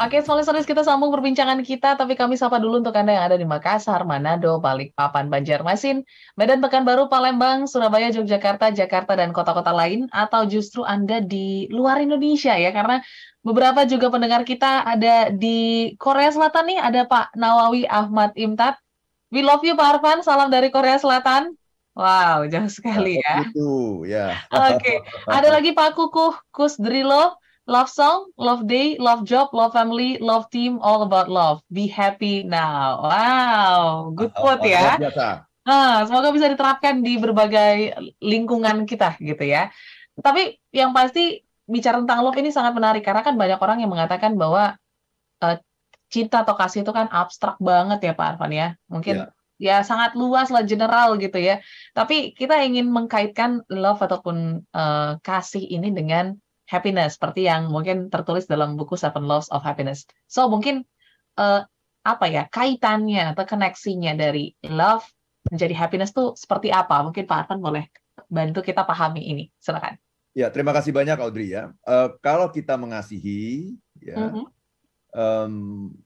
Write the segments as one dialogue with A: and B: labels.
A: Oke, solis-solis kita sambung perbincangan kita, tapi kami sapa dulu untuk Anda yang ada di Makassar, Manado, Balikpapan, Banjarmasin, Medan, Pekanbaru, Palembang, Surabaya, Yogyakarta, Jakarta, dan kota-kota lain, atau justru Anda di luar Indonesia ya, karena beberapa juga pendengar kita ada di Korea Selatan nih, ada Pak Nawawi Ahmad Imtat. We love you Pak Arfan, salam dari Korea Selatan. Wow, jauh sekali ya.
B: Itu, ya.
A: Oke, ada lagi Pak Kukuh Kusdrilo, Love song, love day, love job, love family, love team, all about love. Be happy now. Wow, good quote ya. Nah, semoga bisa diterapkan di berbagai lingkungan kita gitu ya. Tapi yang pasti bicara tentang love ini sangat menarik karena kan banyak orang yang mengatakan bahwa uh, cinta atau kasih itu kan abstrak banget ya Pak Arfan ya. Mungkin ya. ya sangat luas lah general gitu ya. Tapi kita ingin mengkaitkan love ataupun uh, kasih ini dengan happiness seperti yang mungkin tertulis dalam buku Seven Laws of Happiness. So mungkin uh, apa ya kaitannya atau koneksinya dari love menjadi happiness tuh seperti apa? Mungkin Pak Arfan boleh bantu kita pahami ini. Silakan.
B: Ya, terima kasih banyak Audrey ya. Uh, kalau kita mengasihi, ya, mm -hmm. um,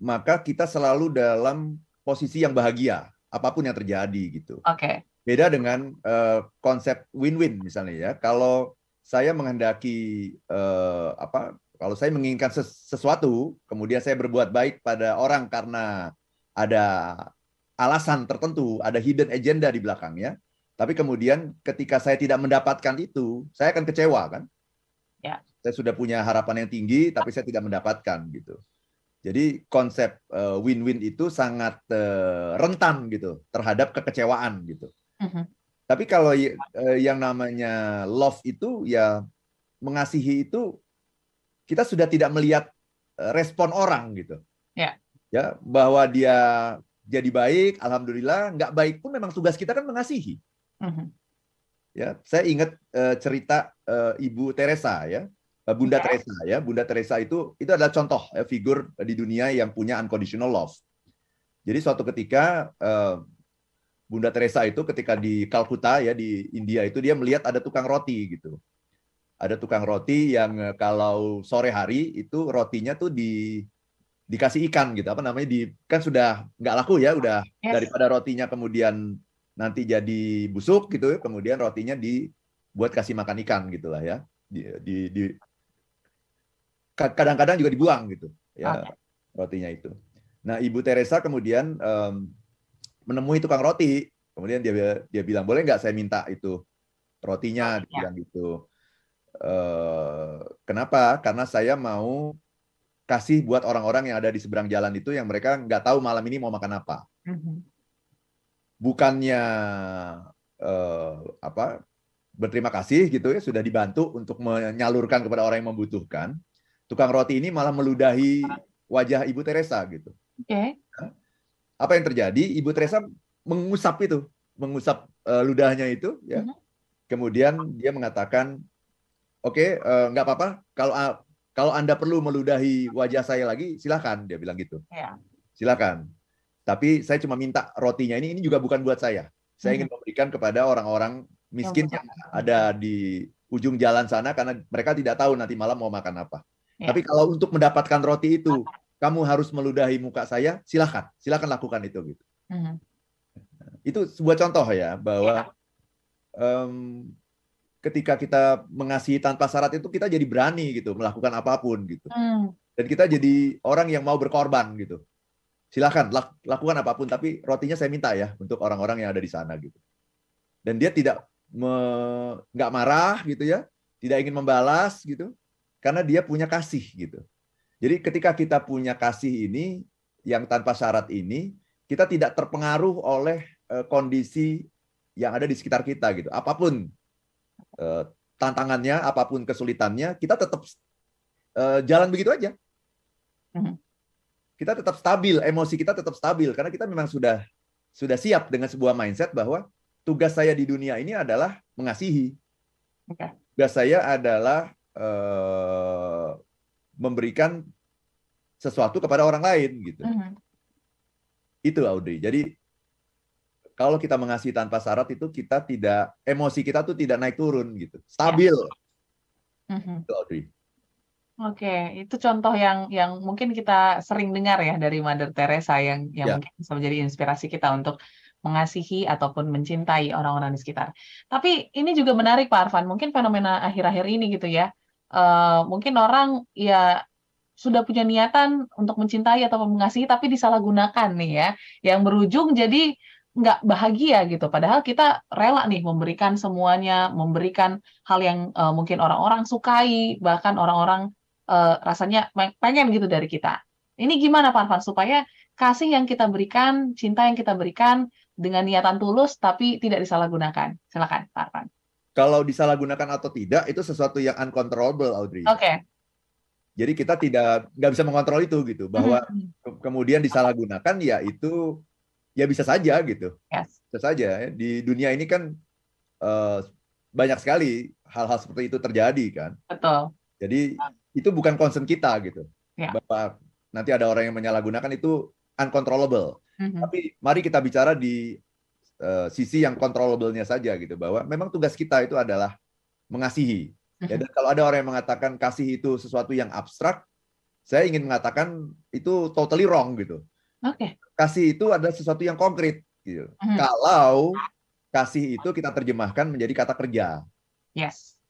B: maka kita selalu dalam posisi yang bahagia, apa pun yang terjadi gitu.
A: Oke. Okay.
B: Beda dengan uh, konsep win-win misalnya ya. Kalau saya menghendaki uh, apa kalau saya menginginkan sesuatu kemudian saya berbuat baik pada orang karena ada alasan tertentu ada hidden agenda di belakangnya tapi kemudian ketika saya tidak mendapatkan itu saya akan kecewa kan?
A: Ya.
B: Saya sudah punya harapan yang tinggi tapi saya tidak mendapatkan gitu. Jadi konsep uh, win-win itu sangat uh, rentan gitu terhadap kekecewaan gitu. Uh -huh. Tapi kalau eh, yang namanya love itu ya mengasihi itu kita sudah tidak melihat eh, respon orang gitu.
A: Ya.
B: Ya, bahwa dia jadi baik, alhamdulillah, nggak baik pun memang tugas kita kan mengasihi. Uh-huh. Ya, saya ingat uh, cerita uh, Ibu Teresa ya, Bunda ya. Teresa ya, Bunda Teresa itu itu adalah contoh ya, figur di dunia yang punya unconditional love. Jadi suatu ketika uh, Bunda Teresa itu ketika di Kalkuta ya di India itu dia melihat ada tukang roti gitu. Ada tukang roti yang eh, kalau sore hari itu rotinya tuh di dikasih ikan gitu apa namanya di kan sudah nggak laku ya udah yes. daripada rotinya kemudian nanti jadi busuk gitu kemudian rotinya dibuat kasih makan ikan gitulah ya di, di, di kadang-kadang juga dibuang gitu ya okay. rotinya itu. Nah Ibu Teresa kemudian um, menemui tukang roti. Kemudian dia dia bilang, boleh nggak saya minta itu rotinya? Dia bilang gitu. E, kenapa? Karena saya mau kasih buat orang-orang yang ada di seberang jalan itu yang mereka nggak tahu malam ini mau makan apa. Mhm. Bukannya uh, apa berterima kasih gitu ya sudah dibantu untuk menyalurkan kepada orang yang membutuhkan. Tukang roti ini malah meludahi wajah Ibu Teresa gitu.
A: Oke. Okay
B: apa yang terjadi? Ibu Teresa mengusap itu, mengusap uh, ludahnya itu, ya. Uh-huh. Kemudian dia mengatakan, oke, okay, uh, eh, nggak apa-apa. Kalau uh, kalau anda perlu meludahi wajah saya lagi, silahkan. Dia bilang gitu.
A: Yeah.
B: Silakan. Tapi saya cuma minta rotinya ini, ini juga bukan buat saya. Saya ingin memberikan kepada orang-orang miskin yang ada di ujung jalan sana karena mereka tidak tahu nanti malam mau makan apa. Yeah. Tapi kalau untuk mendapatkan roti itu kamu harus meludahi muka saya, silakan, silakan lakukan itu gitu. Mm-hmm. Itu sebuah contoh ya bahwa yeah. um, ketika kita mengasihi tanpa syarat itu kita jadi berani gitu melakukan apa pun gitu. Mm. Dan kita jadi orang yang mau berkorban gitu. Silakan lak, lakukan apa pun tapi rotinya saya minta ya untuk orang-orang yang ada di sana gitu. Dan dia tidak nggak marah gitu ya, tidak ingin membalas gitu karena dia punya kasih gitu. Jadi ketika kita punya kasih ini yang tanpa syarat ini, kita tidak terpengaruh oleh uh, kondisi yang ada di sekitar kita gitu. Apa pun uh, tantangannya, apa pun kesulitannya, kita tetap uh, jalan begitu aja. Mhm. Kita tetap stabil, emosi kita tetap stabil karena kita memang sudah sudah siap dengan sebuah mindset bahwa tugas saya di dunia ini adalah mengasihi. Tugas saya adalah memberikan sesuatu kepada orang lain gitu. Uh -huh. Itu Audrey. Jadi kalau kita mengasihi tanpa syarat itu kita tidak emosi kita tuh tidak naik turun gitu, stabil. -huh. Itu Audrey.
A: Oke, itu contoh yang yang mungkin kita sering dengar ya dari Mother Teresa yang yang
B: Ya.
A: mungkin bisa menjadi inspirasi kita untuk mengasihi ataupun mencintai orang-orang di sekitar. Tapi ini juga menarik Pak Arfan, mungkin fenomena akhir-akhir ini gitu ya. Eh, mungkin orang ya sudah punya niatan untuk mencintai atau mengasihi tapi disalahgunakan nih ya, yang berujung jadi nggak bahagia gitu. Padahal kita rela nih memberikan semuanya, memberikan hal yang eh, mungkin orang-orang sukai, bahkan orang-orang eh, rasanya pe- pengen gitu dari kita. Ini gimana Pak Arfan supaya kasih yang kita berikan, cinta yang kita berikan dengan niatan tulus tapi tidak disalahgunakan. Silakan Pak Arfan.
B: Kalau disalahgunakan atau tidak itu sesuatu yang uncontrollable, Audrey.
A: Oke.
B: Jadi kita tidak nggak bisa mengontrol itu gitu. Bahwa
A: Mhm.
B: ke- kemudian disalahgunakan ya itu ya bisa saja gitu.
A: Yes.
B: Bisa saja ya. di dunia ini kan eh, banyak sekali hal-hal seperti itu terjadi kan.
A: Betul.
B: Jadi itu bukan concern kita gitu.
A: Ya.
B: Bahwa nanti ada orang yang menyalahgunakan itu uncontrollable.
A: Mhm.
B: Tapi mari kita bicara di eh, sisi yang controllable-nya saja gitu bahwa memang tugas kita itu adalah mengasihi. Ya, dan kalau ada orang yang mengatakan kasih itu sesuatu yang abstrak, saya ingin mengatakan itu totally wrong gitu.
A: Oke.
B: Kasih itu adalah sesuatu yang konkret gitu.
A: Mhm.
B: Kalau kasih itu kita terjemahkan menjadi kata kerja.
A: Yes.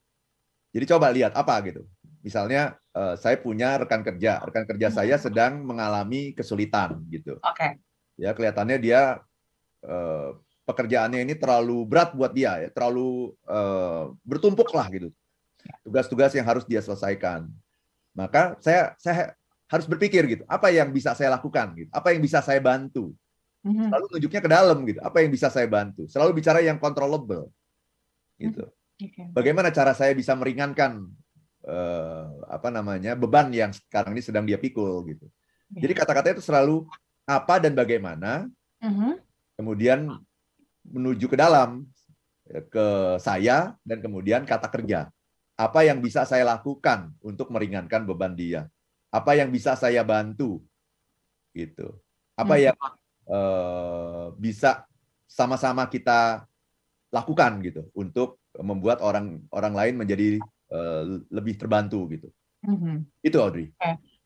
B: Jadi coba lihat apa gitu. Misalnya eh, saya punya rekan kerja, rekan kerja
A: Hmm.
B: saya sedang mengalami kesulitan gitu.
A: Oke.
B: Ya kelihatannya dia eh, pekerjaannya ini terlalu berat buat dia ya, terlalu eh, bertumpuk lah gitu. Tugas-tugas yang harus dia selesaikan. Maka saya saya harus berpikir gitu, apa yang bisa saya lakukan gitu, apa yang bisa saya bantu.
A: Mhm.
B: Selalu tunjuknya ke dalam gitu, apa yang bisa saya bantu. Selalu bicara yang controllable gitu.
A: Oke.
B: Bagaimana cara saya bisa meringankan eh, apa namanya beban yang sekarang ini sedang dia pikul gitu.
A: Ya.
B: Jadi kata-katanya itu selalu apa dan bagaimana,
A: Mhm.
B: kemudian menuju ke dalam ya, ke saya dan kemudian kata kerja. Apa yang bisa saya lakukan untuk meringankan beban dia? Apa yang bisa saya bantu? Gitu. Apa
A: Hmm.
B: yang eh, bisa sama-sama kita lakukan gitu untuk membuat orang orang lain menjadi eh, lebih terbantu gitu.
A: Mhm.
B: Itu Audrey.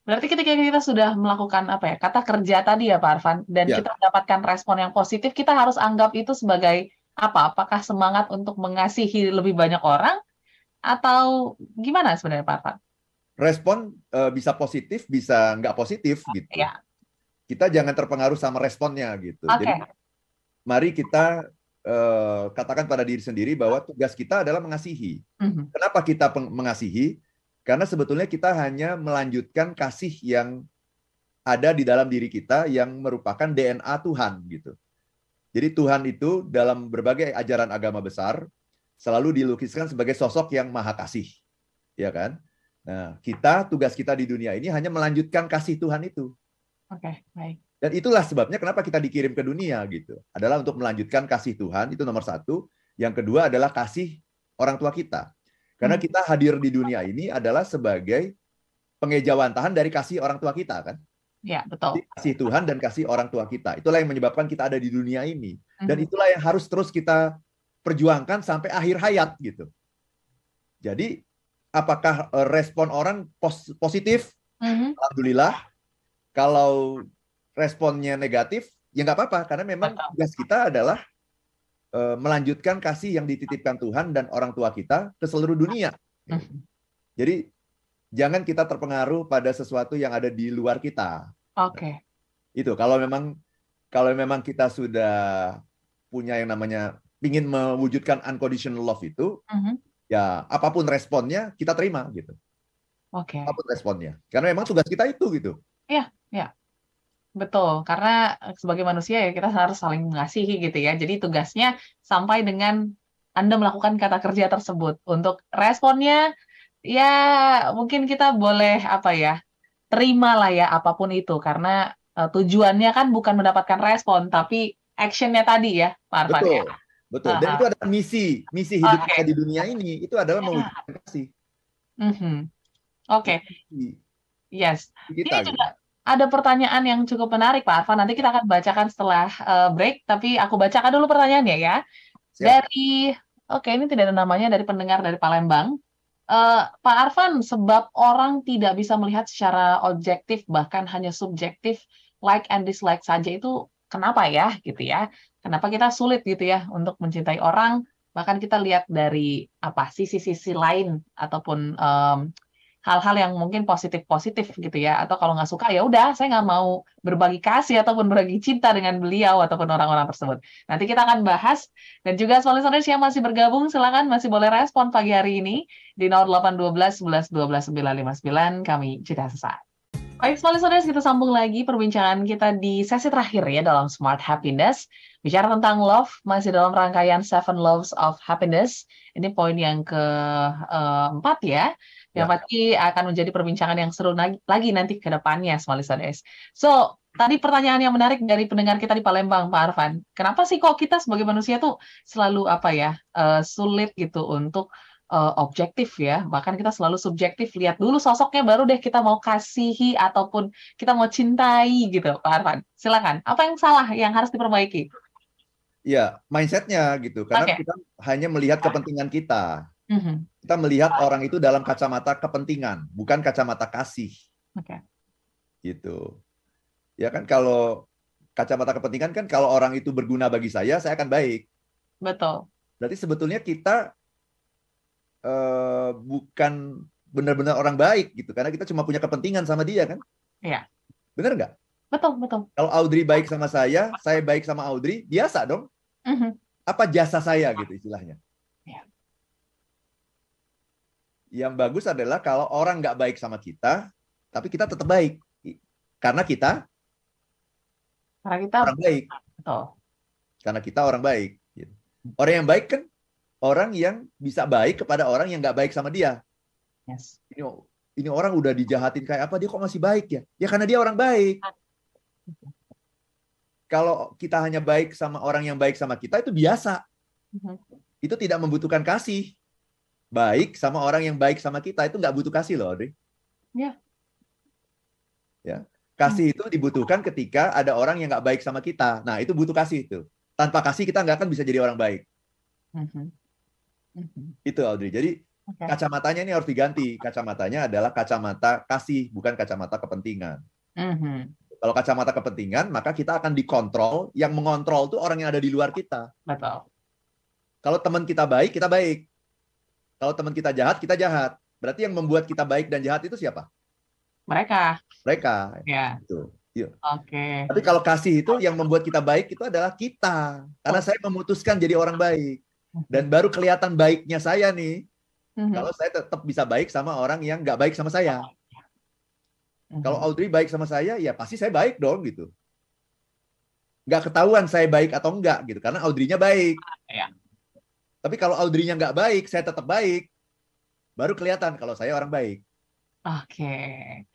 A: Berarti ketika kita sudah melakukan apa ya kata kerja tadi ya Pak Arfan dan
B: Ya.
A: kita mendapatkan respon yang positif, kita harus anggap itu sebagai apa? Apakah semangat untuk mengasihi lebih banyak orang atau gimana sebenarnya Pak Arfan?
B: Respon eh, bisa positif, bisa nggak positif gitu.
A: Ya.
B: Kita jangan terpengaruh sama responnya gitu.
A: Oke.
B: Jadi mari kita eh, katakan pada diri sendiri bahwa tugas kita adalah mengasihi.
A: Mhm.
B: Kenapa kita mengasihi? Karena sebetulnya kita hanya melanjutkan kasih yang ada di dalam diri kita yang merupakan DNA Tuhan gitu. Jadi Tuhan itu dalam berbagai ajaran agama besar selalu dilukiskan sebagai sosok yang maha kasih. Ya kan? Nah, kita tugas kita di dunia ini hanya melanjutkan kasih Tuhan itu.
A: Oke, baik.
B: Dan itulah sebabnya kenapa kita dikirim ke dunia gitu. Adalah untuk melanjutkan kasih Tuhan, itu nomor satu. Yang kedua adalah kasih orang tua kita. Karena
A: Hmm.
B: kita hadir di dunia ini adalah sebagai pengejawantahan dari kasih orang tua kita kan.
A: Ya, betul.
B: Kasih Tuhan dan kasih orang tua kita. Itulah yang menyebabkan kita ada di dunia ini. Dan
A: Mhm.
B: itulah yang harus terus kita perjuangkan sampai akhir hayat gitu. Jadi apakah eh, respon orang pos- positif?
A: Mhm.
B: Alhamdulillah. Kalau responnya negatif, ya nggak apa-apa karena memang tugas kita adalah melanjutkan kasih yang dititipkan Tuhan dan orang tua kita ke seluruh dunia. Jadi jangan kita terpengaruh pada sesuatu yang ada di luar kita.
A: Oke.
B: Itu kalau memang kalau memang kita sudah punya yang namanya ingin mewujudkan unconditional love itu,
A: Mhm.
B: ya apa pun responnya kita terima gitu.
A: Oke.
B: Apa pun responnya. Karena memang tugas kita itu gitu.
A: Betul, karena eh, sebagai manusia ya kita harus saling mengasihi gitu ya. Jadi tugasnya sampai dengan Anda melakukan kata kerja tersebut. Untuk responnya ya mungkin kita boleh apa ya, terima lah ya apa pun itu karena eh, tujuannya kan bukan mendapatkan respon tapi actionnya tadi ya, Pak Arfan ya.
B: Betul. Betul. Dan
A: Aha.
B: itu adalah misi, misi hidup
A: Oke.
B: kita di dunia ini itu adalah
A: Ya.
B: mewujudkan kasih
A: Mhm. Oke,
B: di
A: yes.
B: kita.
A: Ini
B: gitu.
A: juga ada pertanyaan yang cukup menarik, Pak Arfan. Nanti kita akan bacakan setelah eh, break, tapi aku bacakan dulu pertanyaannya ya.
B: Siap.
A: Dari, oke ini tidak ada namanya, dari pendengar dari Palembang. Uh, Pak Arfan, sebab orang tidak bisa melihat secara objektif, bahkan hanya subjektif, like and dislike saja itu kenapa ya, gitu ya? Kenapa kita sulit gitu ya untuk mencintai orang? Bahkan kita lihat dari apa sisi-sisi lain ataupun um, hal-hal yang mungkin positif-positif gitu ya. Atau kalau nggak suka ya udah saya nggak mau berbagi kasih ataupun berbagi cinta dengan beliau ataupun orang-orang tersebut. Nanti kita akan bahas. Dan juga listeners yang masih bergabung. Silakan masih boleh respon pagi hari ini di 0812 11 12 959 kami jeda sesaat. Baik, listeners, kita sambung lagi perbincangan kita di sesi terakhir ya dalam Smart Happiness. Bicara tentang love, masih dalam rangkaian Seven Loves of Happiness. Ini poin yang keempat ya yang ya. pasti akan menjadi perbincangan yang seru lagi nanti ke depannya, small listeners. So, tadi pertanyaan yang menarik dari pendengar kita di Palembang, Pak Arfan. Kenapa sih kok kita sebagai manusia tuh selalu apa ya, uh, sulit gitu untuk uh, objektif ya, bahkan kita selalu subjektif. Lihat dulu sosoknya, baru deh kita mau kasihi ataupun kita mau cintai gitu, Pak Arfan. Silakan. Apa yang salah yang harus diperbaiki?
B: Ya, mindsetnya gitu. Karena okay. kita hanya melihat kepentingan kita. Mm-hmm. Kita melihat orang itu dalam kacamata kepentingan, bukan kacamata kasih. Okay. Gitu. Ya kan kalau kacamata kepentingan kan kalau orang itu berguna bagi saya, saya akan baik.
A: Betul.
B: Berarti sebetulnya kita uh, bukan benar-benar orang baik gitu, karena kita cuma punya kepentingan sama dia kan?
A: Iya.
B: Benar nggak?
A: Betul, betul.
B: Kalau Audrey baik sama saya, saya baik sama Audrey, biasa dong. Mm-hmm. Apa jasa saya gitu istilahnya? Yang bagus adalah kalau orang nggak baik sama kita, tapi kita tetap baik. Karena kita
A: karena kita
B: orang baik.
A: Oh.
B: Karena kita orang baik. Orang yang baik kan orang yang bisa baik kepada orang yang nggak baik sama dia.
A: Yes.
B: Ini ini orang udah dijahatin kayak apa dia kok masih baik ya? Ya karena dia orang baik. Kalau kita hanya baik sama orang yang baik sama kita itu biasa. Mm-hmm. Itu tidak membutuhkan kasih baik sama orang yang baik sama kita itu nggak butuh kasih loh, Audrey.
A: Ya.
B: Ya. Kasih itu dibutuhkan ketika ada orang yang nggak baik sama kita. Nah, itu butuh kasih itu. Tanpa kasih kita nggak akan bisa jadi orang baik. Mm-hmm. Itu Audrey. Jadi okay. kacamatanya ini harus diganti. Kacamatanya adalah kacamata kasih, bukan kacamata kepentingan. Mm-hmm. Kalau kacamata kepentingan, maka kita akan dikontrol. Yang mengontrol itu orang yang ada di luar kita.
A: Betul.
B: Kalau teman kita baik, kita baik. Kalau teman kita jahat, kita jahat. Berarti yang membuat kita baik dan jahat itu siapa?
A: Mereka.
B: Mereka.
A: Ya.
B: Itu. Iya.
A: Oke. Okay.
B: Tapi kalau kasih itu yang membuat kita baik itu adalah kita. Karena saya memutuskan jadi orang baik. Dan baru kelihatan baiknya saya nih. Mm-hmm. Kalau saya tetap bisa baik sama orang yang nggak baik sama saya. Mm-hmm. Kalau Audrey baik sama saya, ya pasti saya baik dong gitu. Nggak ketahuan saya baik atau enggak gitu. Karena Audrey-nya baik.
A: Ya.
B: Tapi kalau Audrey-nya nggak baik, saya tetap baik. Baru kelihatan kalau saya orang baik.
A: Oke. Okay.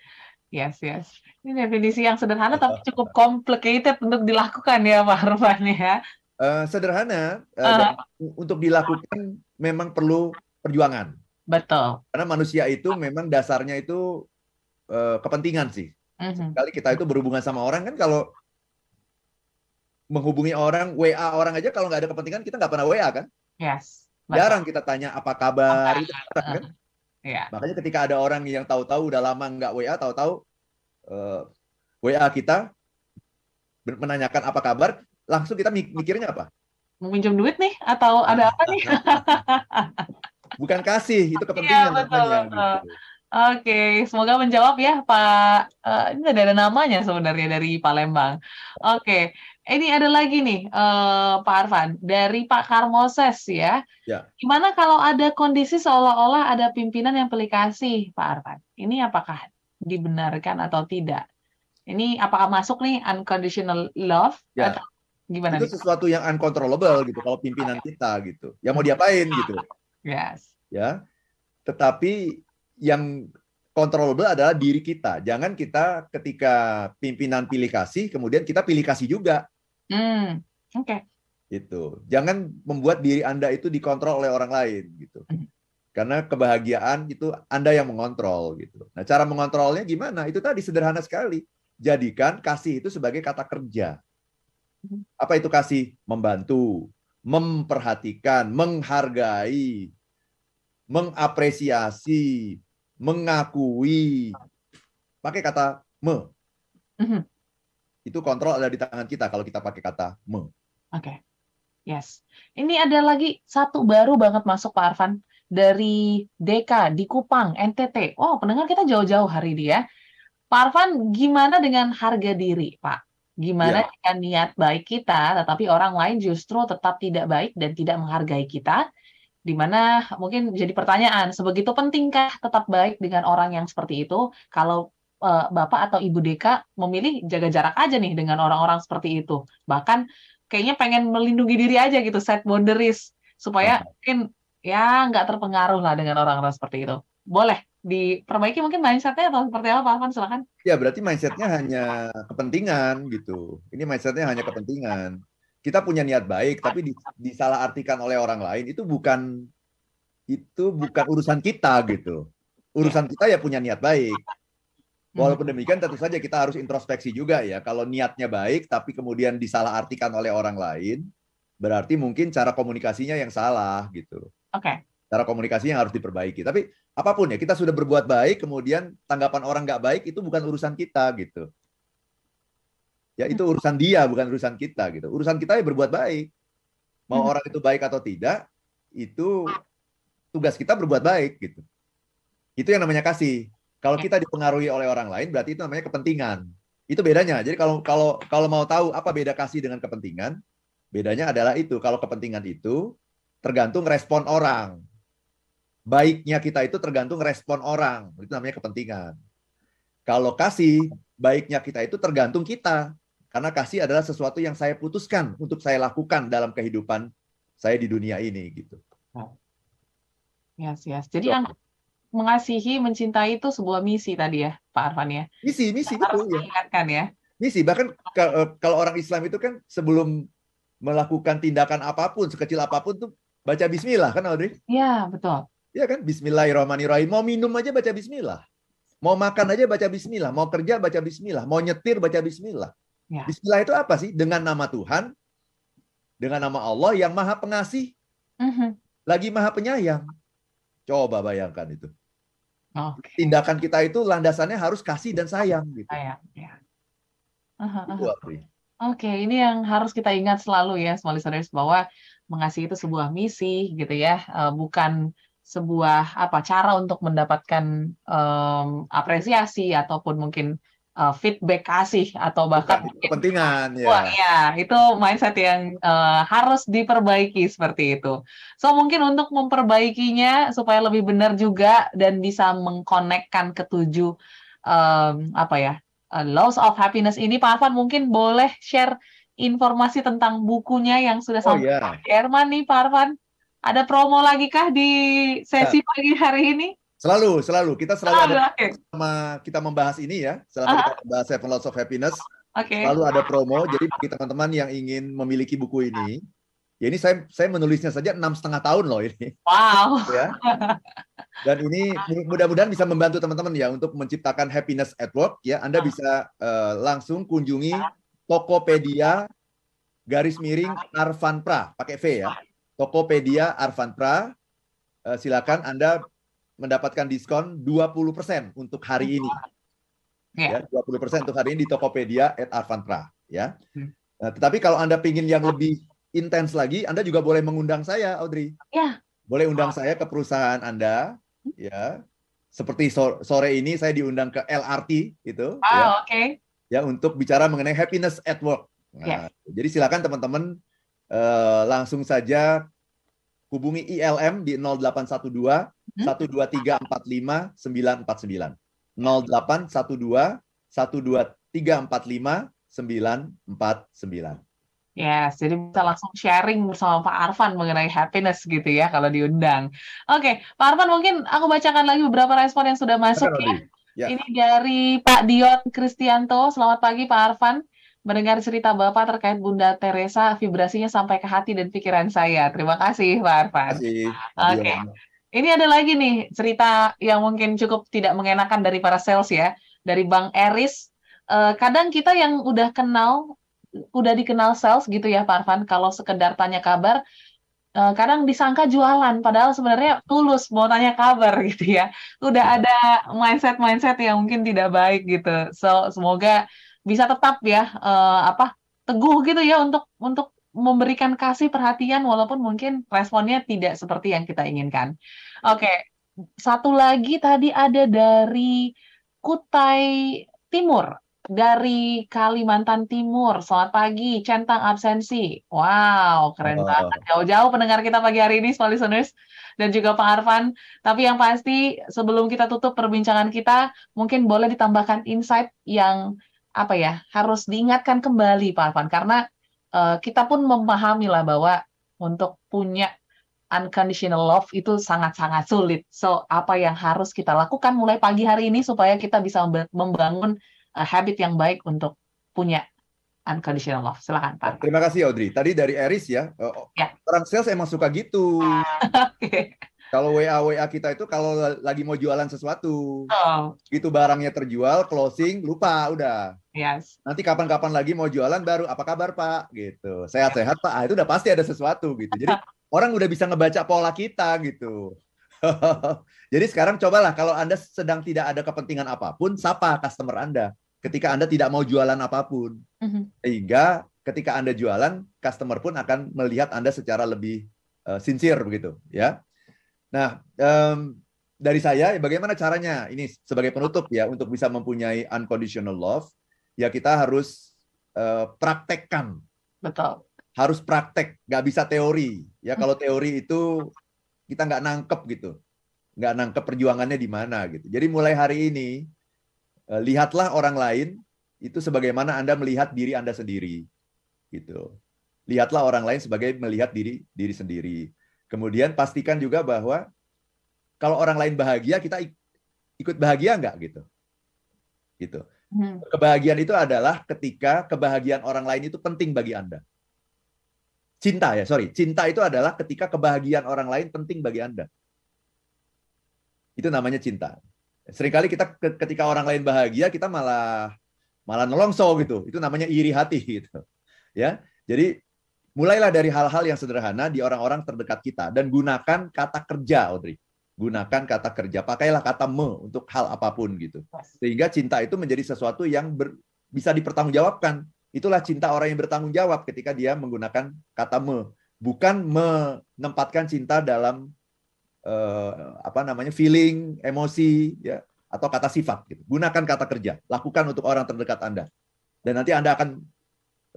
A: Yes, yes. Ini definisi yang sederhana tapi cukup complicated untuk dilakukan ya Pak Arfan ya.
B: Uh, sederhana uh, uh. untuk dilakukan memang perlu perjuangan.
A: Betul.
B: Karena manusia itu memang dasarnya itu uh, kepentingan sih. Uh-huh. Kali kita itu berhubungan sama orang kan kalau menghubungi orang WA orang aja kalau nggak ada kepentingan kita nggak pernah WA kan?
A: Yes.
B: Betul. Jarang kita tanya apa kabar itu kan.
A: Yeah.
B: Makanya ketika ada orang yang tahu-tahu udah lama nggak WA, tahu-tahu uh, eh, WA kita menanyakan apa kabar, langsung kita mikirnya apa?
A: Meminjam duit nih atau ada apa nih?
B: Bukan kasih, itu kepentingan
A: yeah, betul, namanya. Betul. Gitu. Oke, okay. semoga menjawab ya Pak. Uh, ini ada namanya sebenarnya dari Palembang. Oke, okay. Ini ada lagi nih uh, Pak Arfan dari Pak Karmoses ya.
B: ya.
A: Gimana kalau ada kondisi seolah-olah ada pimpinan yang pilih kasih Pak Arfan? Ini apakah dibenarkan atau tidak? Ini apakah masuk nih unconditional love
B: ya. atau gimana? Itu nih? sesuatu yang uncontrollable gitu kalau pimpinan kita gitu. Ya mau diapain gitu.
A: Yes.
B: Ya. Tetapi yang controllable adalah diri kita. Jangan kita ketika pimpinan pilih kasih, kemudian kita pilih kasih juga.
A: Hmm, oke. Okay.
B: Itu. Jangan membuat diri Anda itu dikontrol oleh orang lain gitu. Hmm. Karena kebahagiaan itu Anda yang mengontrol gitu. Nah, cara mengontrolnya gimana? Itu tadi sederhana sekali. Jadikan kasih itu sebagai kata kerja. Hmm. Apa itu kasih? Membantu, memperhatikan, menghargai, mengapresiasi, mengakui. Pakai kata me. Mm-hmm. Itu kontrol ada di tangan kita kalau kita pakai kata me.
A: Oke. Okay. Yes. Ini ada lagi satu baru banget masuk Pak Arfan dari Deka di Kupang, NTT. Oh, pendengar kita jauh-jauh hari ini ya. Pak Arfan, gimana dengan harga diri, Pak? Gimana ya. jika niat baik kita, tetapi orang lain justru tetap tidak baik dan tidak menghargai kita? di mana mungkin jadi pertanyaan, sebegitu pentingkah tetap baik dengan orang yang seperti itu kalau uh, Bapak atau Ibu Deka memilih jaga jarak aja nih dengan orang-orang seperti itu. Bahkan kayaknya pengen melindungi diri aja gitu, set boundaries supaya mungkin ya nggak terpengaruh lah dengan orang-orang seperti itu. Boleh diperbaiki mungkin mindsetnya atau seperti apa Pak Alvan silakan.
B: Ya berarti mindsetnya hanya kepentingan gitu. Ini mindsetnya hanya kepentingan kita punya niat baik tapi disalahartikan oleh orang lain itu bukan itu bukan urusan kita gitu. Urusan kita ya punya niat baik. Walaupun demikian tentu saja kita harus introspeksi juga ya. Kalau niatnya baik tapi kemudian disalahartikan oleh orang lain, berarti mungkin cara komunikasinya yang salah gitu.
A: Oke. Okay.
B: Cara komunikasinya harus diperbaiki. Tapi apa pun ya, kita sudah berbuat baik, kemudian tanggapan orang nggak baik itu bukan urusan kita gitu. Ya itu urusan dia, bukan urusan kita gitu. Urusan kita ya berbuat baik. Mau hmm. orang itu baik atau tidak, itu tugas kita berbuat baik gitu. Itu yang namanya kasih. Kalau kita dipengaruhi oleh orang lain, berarti itu namanya kepentingan. Itu bedanya. Jadi kalau kalau kalau mau tahu apa beda kasih dengan kepentingan, bedanya adalah itu. Kalau kepentingan itu tergantung respon orang. Baiknya kita itu tergantung respon orang. Itu namanya kepentingan. Kalau kasih, baiknya kita itu tergantung kita. Karena kasih adalah sesuatu yang saya putuskan untuk saya lakukan dalam kehidupan saya di dunia ini gitu.
A: Yes, yes. Jadi yang mengasihi, mencintai itu sebuah misi tadi ya, Pak Arfan ya.
B: Misi, misi betul
A: ya. Ingatkan ya.
B: Misi bahkan eh, kalau orang Islam itu kan sebelum melakukan tindakan apa pun sekecil apa pun tuh baca Bismillah kan Audrey?
A: Iya betul.
B: Iya kan Bismillahirrahmanirrahim. Mau minum aja baca Bismillah. Mau makan aja baca Bismillah. Mau kerja baca Bismillah. Mau nyetir baca Bismillah. Ya. Bismillah itu apa sih? Dengan nama Tuhan, dengan nama Allah yang maha pengasih, uh-huh. lagi maha penyayang. Coba bayangkan itu. Okay. Tindakan kita itu landasannya harus kasih dan sayang. Gitu. Sayang, ya.
A: Oke, okay, ini yang harus kita ingat selalu ya, small listeners, bahwa mengasihi itu sebuah misi gitu ya, uh, bukan sebuah apa cara untuk mendapatkan um, apresiasi ataupun mungkin uh, feedback kasih atau bahkan
B: Bukan, kepentingan ya.
A: Wah, ya, itu mindset yang uh, harus diperbaiki seperti itu. So mungkin untuk memperbaikinya supaya lebih benar juga dan bisa mengkonekkan ketujuh um, apa ya uh, laws of happiness ini, Pak Afan mungkin boleh share informasi tentang bukunya yang sudah oh, sampai yeah. Jerman nih, Pak Arfan. Ada promo lagi kah di sesi ya. pagi hari ini?
B: Selalu, selalu. Kita selalu oh, ada okay. sama kita membahas ini ya. Selama uh -huh. kita membahas Seven Laws of Happiness, okay. selalu ada promo. Jadi bagi teman-teman yang ingin memiliki buku ini, ya ini saya saya menulisnya saja enam setengah tahun loh ini.
A: Wow.
B: ya. Dan ini mudah-mudahan bisa membantu teman-teman ya untuk menciptakan happiness at work. Ya, Anda bisa uh, langsung kunjungi Tokopedia garis miring Arvan Pra pakai V ya. Tokopedia Arvan Pra. Uh, silakan Anda mendapatkan diskon 20% untuk hari ini. Yeah. Ya, 20% untuk hari ini di Tokopedia at Arvantra ya. Hmm. Nah, tetapi kalau Anda ingin yang lebih intens lagi, Anda juga boleh mengundang saya, Audrey.
A: Ya.
B: Boleh undang saya ke perusahaan Anda, hmm. ya. Seperti sore ini saya diundang ke LRT itu.
A: Oh, ya. oke. Okay.
B: Ya, untuk bicara mengenai happiness at work. Nah, yeah. Jadi silakan teman-teman uh, langsung saja hubungi ILM di 0812 12345 949. 0812 12345 949.
A: Yes, jadi bisa langsung sharing bersama Pak Arfan mengenai happiness gitu ya kalau diundang. Oke, Pak Arfan mungkin aku bacakan lagi beberapa respon yang sudah masuk ya. ya. Ini dari Pak Dion Kristianto. Selamat pagi Pak Arfan. Mendengar cerita Bapak terkait Bunda Teresa, vibrasinya sampai ke hati dan pikiran saya. Terima kasih Pak Arfan.
B: Terima
A: kasih. Oke. Okay. Ini ada lagi nih cerita yang mungkin cukup tidak mengenakan dari para sales ya, dari Bang Eris. Uh, kadang kita yang udah kenal, udah dikenal sales gitu ya Pak Arfan, kalau sekedar tanya kabar, uh, kadang disangka jualan padahal sebenarnya tulus mau tanya kabar gitu ya udah ada mindset mindset yang mungkin tidak baik gitu so semoga bisa tetap ya uh, apa teguh gitu ya untuk untuk memberikan kasih perhatian walaupun mungkin responnya tidak seperti yang kita inginkan. Oke, okay. satu lagi tadi ada dari Kutai Timur dari Kalimantan Timur. Selamat pagi, centang absensi. Wow, keren banget. Jauh-jauh pendengar kita pagi hari ini, small listeners, dan juga Pak Arfan. Tapi yang pasti, sebelum kita tutup perbincangan kita, mungkin boleh ditambahkan insight yang apa ya harus diingatkan kembali Pak Arfan, karena uh, kita pun memahami lah bahwa untuk punya unconditional love itu sangat-sangat sulit. So, apa yang harus kita lakukan mulai pagi hari ini supaya kita bisa membangun uh, habit yang baik untuk punya unconditional love. Silakan Pak.
B: Terima kasih Audrey. Tadi dari Eris ya. Uh, ya. Orang sales emang suka gitu. okay. Kalau WA WA kita itu kalau lagi mau jualan sesuatu, oh. gitu barangnya terjual, closing, lupa udah.
A: Yes.
B: Nanti kapan-kapan lagi mau jualan baru apa kabar Pak? Gitu. Sehat-sehat Pak. Ah, itu udah pasti ada sesuatu gitu. Jadi orang udah bisa ngebaca pola kita gitu. Jadi sekarang cobalah kalau Anda sedang tidak ada kepentingan apa pun, sapa customer Anda ketika Anda tidak mau jualan apa pun. Mm-hmm. Sehingga ketika Anda jualan, customer pun akan melihat Anda secara lebih uh, sincere begitu, ya. Nah, um, dari saya bagaimana caranya ini sebagai penutup ya untuk bisa mempunyai unconditional love, ya kita harus uh, praktekkan.
A: Betul.
B: Harus praktek, nggak bisa teori. Ya kalau teori itu kita nggak nangkep gitu, nggak nangkep perjuangannya di mana gitu. Jadi mulai hari ini Eh, lihatlah orang lain itu sebagaimana Anda melihat diri Anda sendiri. Gitu. Lihatlah orang lain sebagai melihat diri diri sendiri. Kemudian pastikan juga bahwa kalau orang lain bahagia, kita ikut bahagia enggak gitu. Gitu. Hmm. Kebahagiaan itu adalah ketika kebahagiaan orang lain itu penting bagi Anda. Cinta ya, sorry. Cinta itu adalah ketika kebahagiaan orang lain penting bagi Anda. Itu namanya cinta. Seringkali kita ketika orang lain bahagia kita malah malah nolongso gitu. Itu namanya iri hati gitu. Ya. Jadi mulailah dari hal-hal yang sederhana di orang-orang terdekat kita dan gunakan kata kerja, Audrey. Gunakan kata kerja, pakailah kata me untuk hal apa pun gitu. Sehingga cinta itu menjadi sesuatu yang ber, bisa dipertanggungjawabkan. Itulah cinta orang yang bertanggung jawab ketika dia menggunakan kata me, bukan menempatkan cinta dalam uh, apa namanya feeling, emosi, ya atau kata sifat. Gitu. Gunakan kata kerja, lakukan untuk orang terdekat Anda, dan nanti Anda akan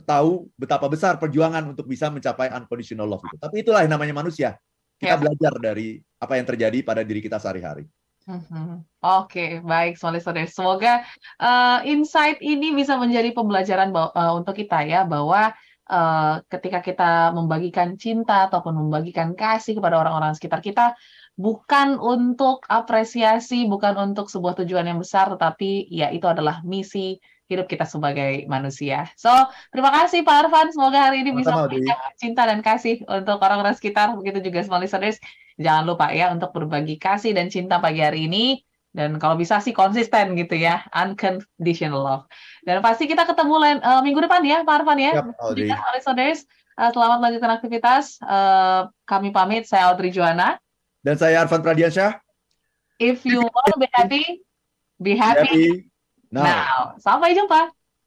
B: tahu betapa besar perjuangan untuk bisa mencapai unconditional love itu. Tapi itulah yang namanya manusia. Kita ya. belajar dari apa yang terjadi pada diri kita sehari-hari.
A: Hmm. Oke, okay, baik, Soleh Saudara. Semoga uh, insight ini bisa menjadi pembelajaran uh, untuk kita ya bahwa uh, ketika kita membagikan cinta ataupun membagikan kasih kepada orang-orang sekitar kita bukan untuk apresiasi, bukan untuk sebuah tujuan yang besar, tetapi ya itu adalah misi hidup kita sebagai manusia. So, terima kasih Pak Arfan. Semoga hari ini bisa memberikan cinta dan kasih untuk orang-orang sekitar. Begitu juga small listeners. Jangan lupa ya untuk berbagi kasih dan cinta pagi hari ini. Dan kalau bisa sih konsisten gitu ya. Unconditional love. Dan pasti kita ketemu lain, uh, minggu depan ya Pak Arfan ya. Yep, juga listeners. Uh, selamat melanjutkan aktivitas. Uh, kami pamit. Saya Audrey Joana.
B: Dan saya Arfan Pradiansyah.
A: If you want to be happy, be happy, be happy now. now. Sampai jumpa.